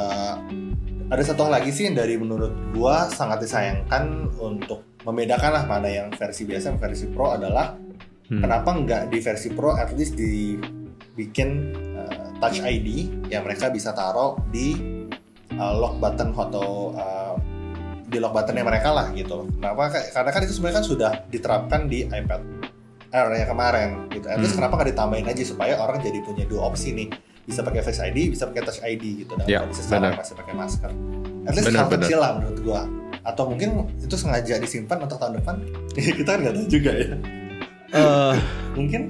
ada satu hal lagi sih yang dari menurut gua sangat disayangkan untuk membedakan lah mana yang versi biasa dan versi pro adalah Hmm. kenapa nggak di versi pro at least dibikin uh, touch ID yang mereka bisa taruh di uh, lock button atau uh, di lock buttonnya mereka lah gitu. Kenapa? Karena kan itu sebenarnya kan sudah diterapkan di iPad Air yang kemarin gitu. At least Hmm. kenapa nggak ditambahin aja supaya orang jadi punya dua opsi nih. Bisa pakai Face ID, bisa pakai Touch ID gitu. Dan Ya, kondisi sekarang masih pakai masker. At least hal kecil lah menurut gua. Atau mungkin itu sengaja disimpan untuk tahun depan. Kita kan nggak tahu juga ya. Eh, Mungkin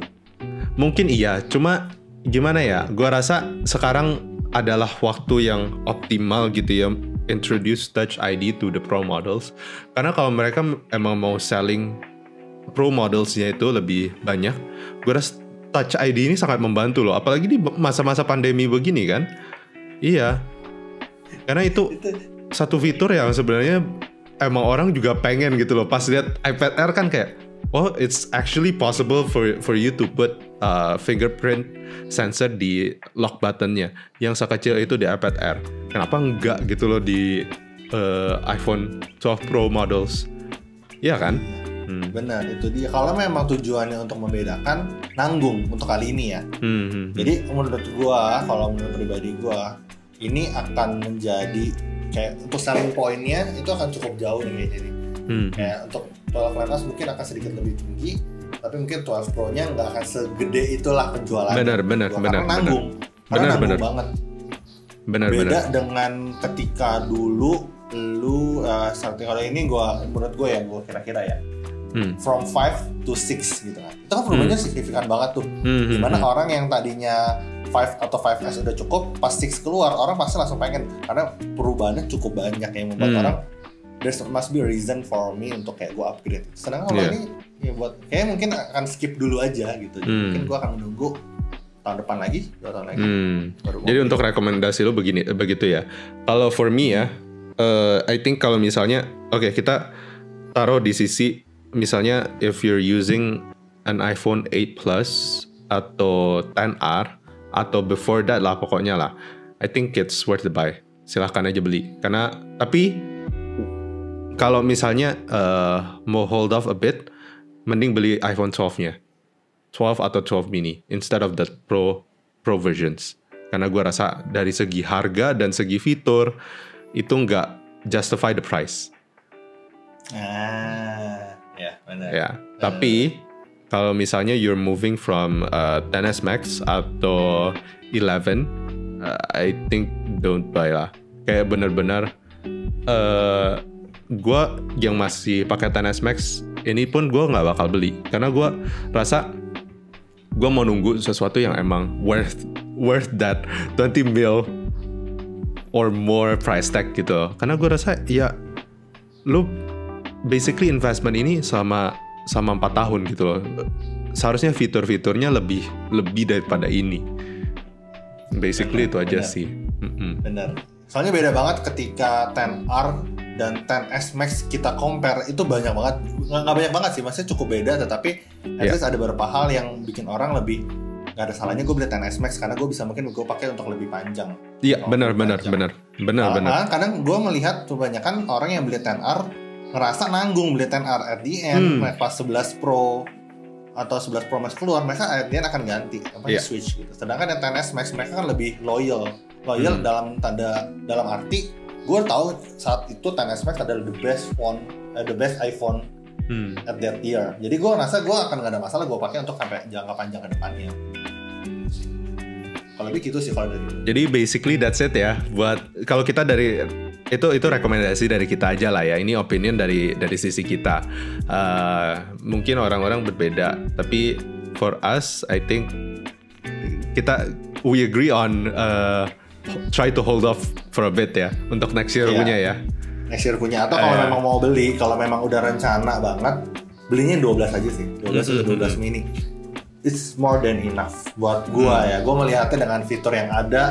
mungkin iya cuma gimana ya gua rasa sekarang adalah waktu yang optimal gitu ya introduce touch ID to the pro models karena kalau mereka emang mau selling pro modelsnya itu lebih banyak gua rasa touch ID ini sangat membantu loh apalagi di masa-masa pandemi begini kan? Iya. Karena itu satu fitur yang sebenarnya emang orang juga pengen gitu loh. Pas lihat iPad Air kan kayak oh it's actually possible for for you to put uh, fingerprint sensor di lock buttonnya. Yang sekecil itu di iPad Air. Kenapa enggak gitu loh di uh, iPhone 12 Pro models? Iya kan hmm. benar itu dia. Kalau memang tujuannya untuk membedakan, nanggung untuk kali ini ya. Hmm, hmm, hmm. Jadi menurut gua, kalau menurut pribadi gua, ini akan menjadi kayak untuk selling pointnya itu akan cukup jauh nih nih. Hmm. Kayak untuk 12 Plus mungkin akan sedikit lebih tinggi, tapi mungkin 12 Pro-nya nggak akan segede itulah penjualannya. Benar, benar, Gua, benar, Karena nanggung. Karena Benar, nanggung benar. banget. benar Beda benar dengan ketika dulu lu uh, starting kalau ini gua menurut gue ya gua kira-kira ya hmm. from 5 to 6 gitu kan. Itu kan perubahannya signifikan banget tuh. Hmm, hmm, Di mana hmm. orang yang tadinya 5 atau 5S udah cukup, pas 6 keluar orang pasti langsung pengen karena perubahannya cukup banyak yang membuat Hmm. orang there must be a reason for me untuk kayak gue upgrade. Sedangkan kalau Iya. ini ya buat kayak mungkin akan skip dulu aja gitu. Jadi Hmm. Mungkin gue akan menunggu tahun depan lagi, dua tahun lagi. Hmm. baru Jadi untuk rekomendasi lo begini eh, begitu ya. Kalau for me ya, eh, I think kalau misalnya oke kita taruh di sisi misalnya if you're using an iPhone 8 Plus atau 10R atau before that lah pokoknya lah. I think it's worth the buy. Silahkan aja beli. Karena tapi kalau misalnya eh, mau hold off a bit, mending beli iPhone 12-nya. 12 atau 12 mini instead of the pro pro versions karena gue rasa dari segi harga dan segi fitur itu nggak justify the price Ah, ya benar. ya tapi kalau misalnya you're moving from uh, 10s Max atau 11 uh, I think don't buy lah. Kayak bener-bener uh, gue yang masih pakai 10s Max ini pun gue nggak bakal beli. Karena gue rasa gue mau nunggu sesuatu yang emang worth worth that 20 mil or more price tag gitu. Karena gue rasa ya lu basically investment ini sama sama empat tahun gitu loh seharusnya fitur-fiturnya lebih lebih daripada ini basically Benar, itu aja benar. sih Mm-mm. Bener. Soalnya beda banget ketika 10R dan 10s Max kita compare itu banyak banget nggak banyak banget sih maksudnya cukup beda tetapi at Iya. least ada beberapa hal yang bikin orang lebih nggak ada salahnya gue beli 10s Max karena gue bisa mungkin gue pakai untuk lebih panjang Iya, Oh, benar benar benar. Benar benar. kadang gue melihat kebanyakan orang yang beli 10R ngerasa nanggung beli 10R at the end Hmm. pas 11 Pro atau 11 Pro Max keluar mereka at the end akan ganti apa Iya. switch gitu sedangkan yang 10s Max mereka kan lebih loyal loyal Hmm. dalam tanda dalam arti gue tahu saat itu 10s Max adalah the best phone eh, the best iPhone Hmm. at that year jadi gue rasa gue akan gak ada masalah gue pakai untuk sampai jangka panjang ke depannya kalau lebih gitu sih kalau dari. Jadi basically that's it ya. Buat kalau kita dari itu itu rekomendasi dari kita aja lah ya. Ini opinion dari dari sisi kita. Uh, mungkin orang-orang berbeda, tapi for us I think kita we agree on uh, try to hold off for a bit ya untuk next year Iya. punya ya. next year punya atau kalau Eh. memang mau beli kalau memang udah rencana banget belinya 12 aja sih 12 atau Mhm, 12 mini it's more than enough buat gua Hmm. ya gua melihatnya dengan fitur yang ada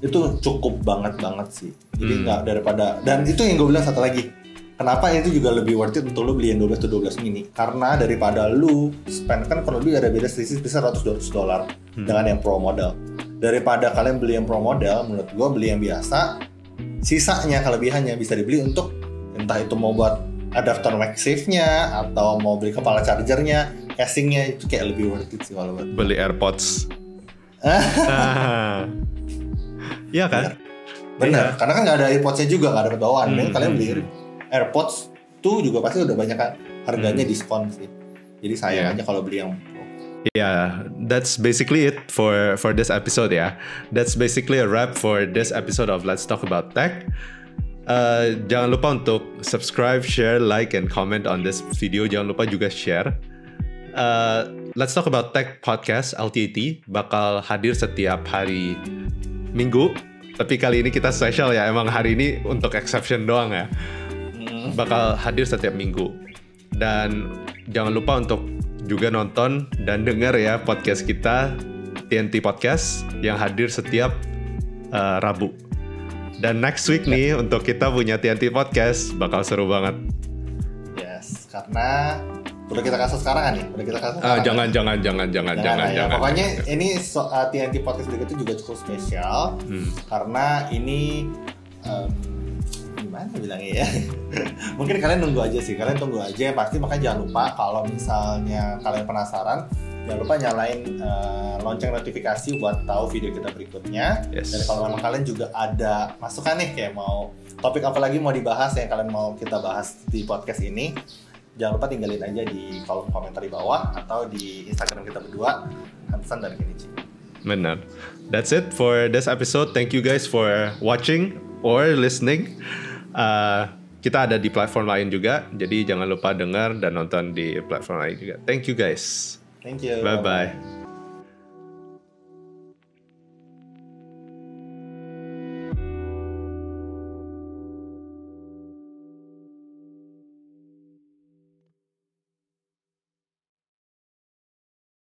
itu cukup banget banget sih jadi Hmm. nggak daripada dan itu yang gue bilang satu lagi kenapa itu juga lebih worth it untuk lu beli yang 12 atau 12 mini karena daripada lu spend kan kurang lebih ada beda selisih bisa 100 dolar Hmm. dengan yang pro model daripada kalian beli yang pro model menurut gua beli yang biasa sisanya kelebihannya bisa dibeli untuk entah itu mau buat adapter MagSafe-nya atau mau beli kepala chargernya, casingnya itu kayak lebih worth it sih kalau buat. Beli AirPods. Ah. Iya kan? Bener, karena kan nggak ada AirPods-nya juga nggak ada bawaan. Hmm, Dan kalian beli hmm. AirPods tuh juga pasti udah banyak kan harganya diskon sih. Jadi sayang Iya. aja kalau beli yang. Yeah, that's basically it for for this episode ya. That's basically a wrap for this episode of Let's Talk About Tech. Uh, jangan lupa untuk subscribe, share, like, and comment on this video. Jangan lupa juga share. Uh, Let's Talk About Tech podcast LTT bakal hadir setiap hari Minggu. Tapi kali ini kita special ya. Emang hari ini untuk exception doang ya Hmm. bakal hadir setiap minggu. Dan jangan lupa untuk juga nonton dan dengar ya podcast kita TNT Podcast yang hadir setiap uh, Rabu. Dan next week nih untuk kita punya TNT Podcast bakal seru banget. Yes, karena udah kita kasih sekarang kan nih, udah kita kasih. Ah, sekarang jangan, kan? jangan, jangan, jangan, Jangan, jangan, lah ya. jangan. Pokoknya ini so, uh, TNT podcast berikutnya juga cukup spesial Hmm. karena ini um, gimana bilangnya ya? Mungkin kalian nunggu aja sih, kalian tunggu aja. Pasti makanya jangan lupa kalau misalnya kalian penasaran, jangan lupa nyalain uh, lonceng notifikasi buat tahu video kita berikutnya. Yes. Dan kalau memang kalian juga ada masukan nih kayak mau topik apa lagi mau dibahas yang kalian mau kita bahas di podcast ini, jangan lupa tinggalin aja di kolom komentar di bawah atau di Instagram kita berdua, Hansan dan Kenichi. Benar. That's it for this episode. Thank you guys for watching or listening. Uh, kita ada di platform lain juga, jadi jangan lupa dengar dan nonton di platform lain juga. Thank you guys. Thank you. Bye bye.